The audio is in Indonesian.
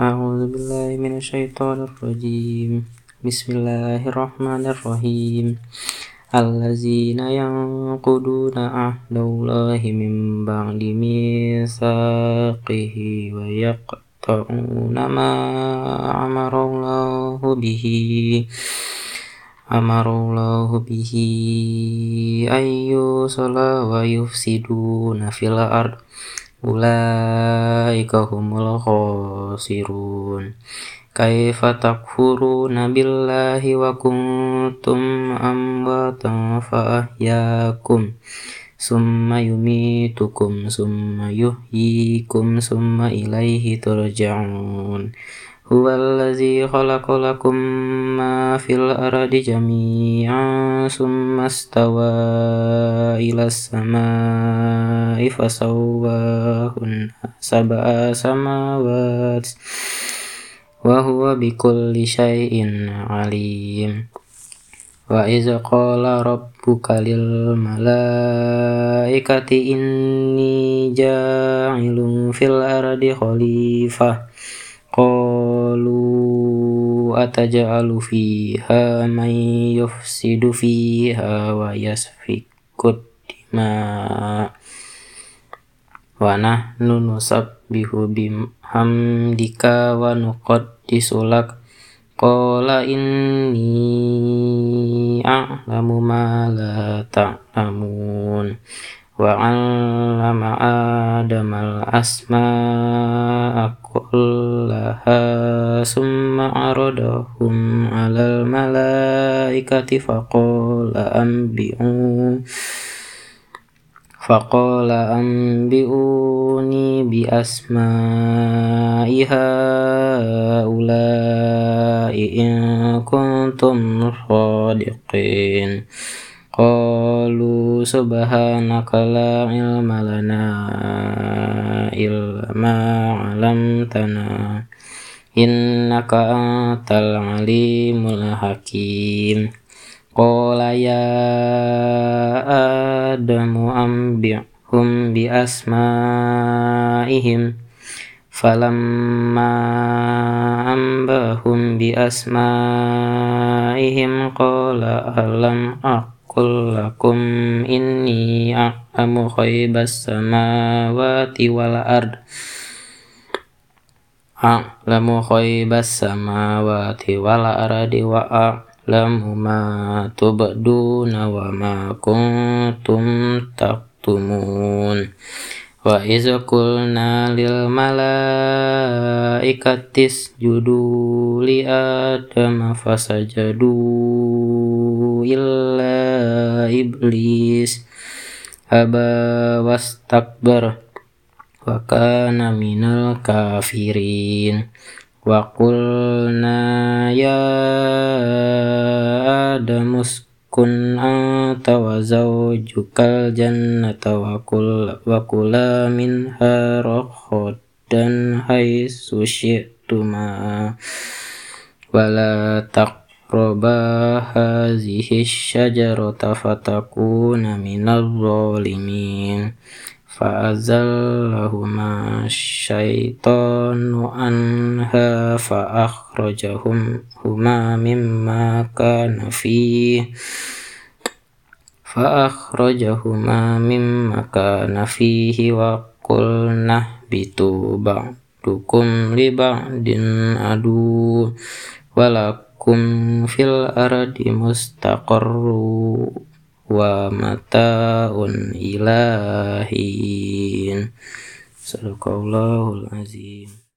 أعوذ بالله من الشيطان الرجيم بسم الله الرحمن الرحيم الذين ينقضون عهد الله من بعد ميثاقه ويقطعون ما أمر الله به أمر الله به أن يوصل ويفسدون في الأرض ulaika humul khasirun. Kaifa takfuruna billahi wa kuntum amwatan fa ahyakum. Summa yumitukum summa yuhyikum summa ilaihi turja'un. هو الذي خلق لكم ما في الأرض جميعا ثم استوى إلى السماء فسواهن سبع سماوات وهو بكل شيء عليم وإذ قال ربك للملائكة إني جاعل في الأرض خليفة قالوا أتجعل فيها من يفسد فيها ويسفك الدماء ونحن نسبح بحمدك ونقدس لك قال إني أعلم ما لا تعلمون وعلم آدم الأسماء كلها ثم عرضهم على الملائكة فقال أنبئون فقال أنبئوني بأسماء هؤلاء إن كنتم صادقين Qalu subhanaka la ilma lana ilma 'allamtana innaka antal alimul hakim. Qala ya adamu ambihum bi asma'ihim falamma ambahum bi asma'ihim qala alam ak qul lakum inni a'lamu ghaibas samawati wal ard a'lamu ghaibas samawati wal ardi wa a'lamu ma tubduna wa ma kuntum taktumun wa iz qulna lil malaikati isjudu li adama fasajadu iblis. Aba wastakbar. Wa kana minal kafirin. Wa qulna ya adamus kun anta wa zawjukal jannata wa kul wa kula minha rakhadan haisu syi'tuma wala taq تقربا هذه الشجرة فتكون من الظالمين فأزلهما الشيطان عنها فأخرجهما مما كان فيه فأخرجهما مما كان فيه وقلنا اهبطوا بعضكم لبعض عدو ولكم lakum fil ardi mustaqarru wa mata'un ilahin. Sadaqallahul azim.